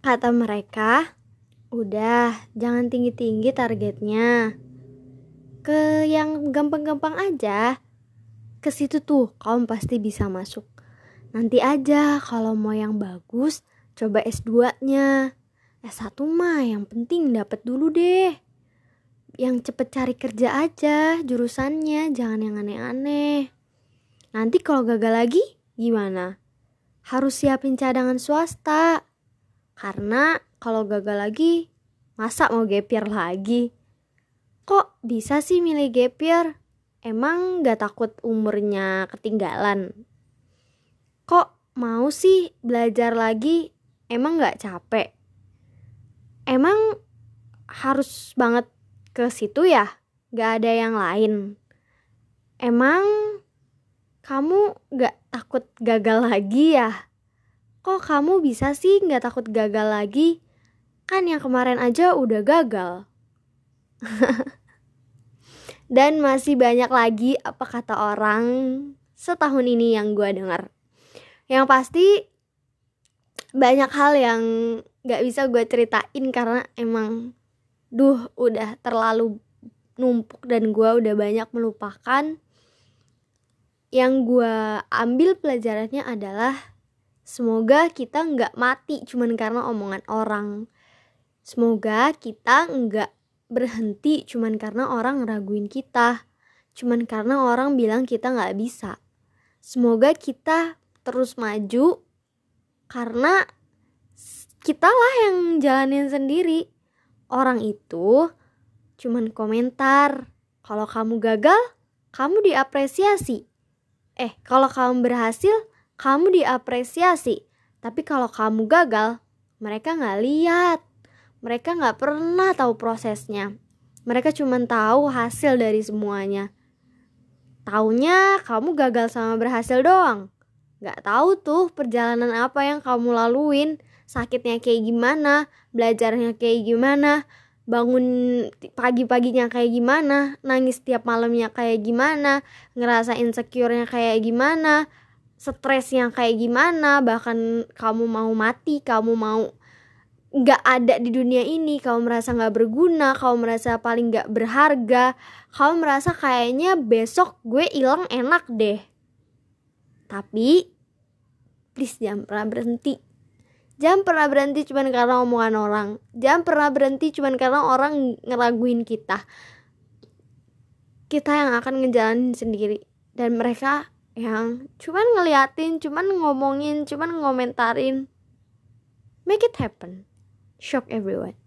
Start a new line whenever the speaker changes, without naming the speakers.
Kata mereka, udah jangan tinggi-tinggi targetnya. Ke yang gampang-gampang aja. Ke situ tuh kamu pasti bisa masuk. Nanti aja kalau mau yang bagus, coba S2-nya. S1 mah yang penting dapat dulu deh. Yang cepet cari kerja aja jurusannya, jangan yang aneh-aneh. Nanti kalau gagal lagi gimana? Harus siapin cadangan swasta. Karena kalau gagal lagi, masa mau gapir lagi? Kok bisa sih milih gapir? Emang gak takut umurnya ketinggalan? Kok mau sih belajar lagi? Emang gak capek? Emang harus banget ke situ ya? Gak ada yang lain? Emang kamu gak takut gagal lagi ya? Kok kamu bisa sih gak takut gagal lagi? Kan yang kemarin aja udah gagal. Dan masih banyak lagi apa kata orang setahun ini yang gue dengar. Yang pasti banyak hal yang gak bisa gue ceritain karena emang duh udah terlalu numpuk dan gue udah banyak melupakan. Yang gue ambil pelajarannya adalah semoga kita nggak mati cuman karena omongan orang. Semoga kita nggak berhenti cuman karena orang ngeraguin kita, cuman karena orang bilang kita nggak bisa. Semoga kita terus maju karena kita lah yang jalanin sendiri. Orang itu cuman komentar. Kalau kamu gagal, kamu diapresiasi. Eh, kalau kamu berhasil, kamu diapresiasi. Tapi kalau kamu gagal, mereka nggak lihat. Mereka nggak pernah tahu prosesnya. Mereka cuma tahu hasil dari semuanya. Taunya kamu gagal sama berhasil doang. Gak tahu tuh perjalanan apa yang kamu laluin. Sakitnya kayak gimana, belajarnya kayak gimana, bangun pagi-paginya kayak gimana, nangis tiap malamnya kayak gimana, ngerasa insecure-nya kayak gimana, stresnya kayak gimana, bahkan kamu mau mati, kamu mau nggak ada di dunia ini kamu merasa nggak berguna kamu merasa paling nggak berharga kamu merasa kayaknya besok gue hilang enak deh. Tapi please jangan pernah berhenti. Jangan pernah berhenti cuman karena omongan orang. Jangan pernah berhenti cuman karena orang ngeraguin kita. Kita yang akan ngejalanin sendiri. Dan mereka yang cuman ngeliatin cuman ngomongin cuman ngomentarin. Make it happen. Shock everyone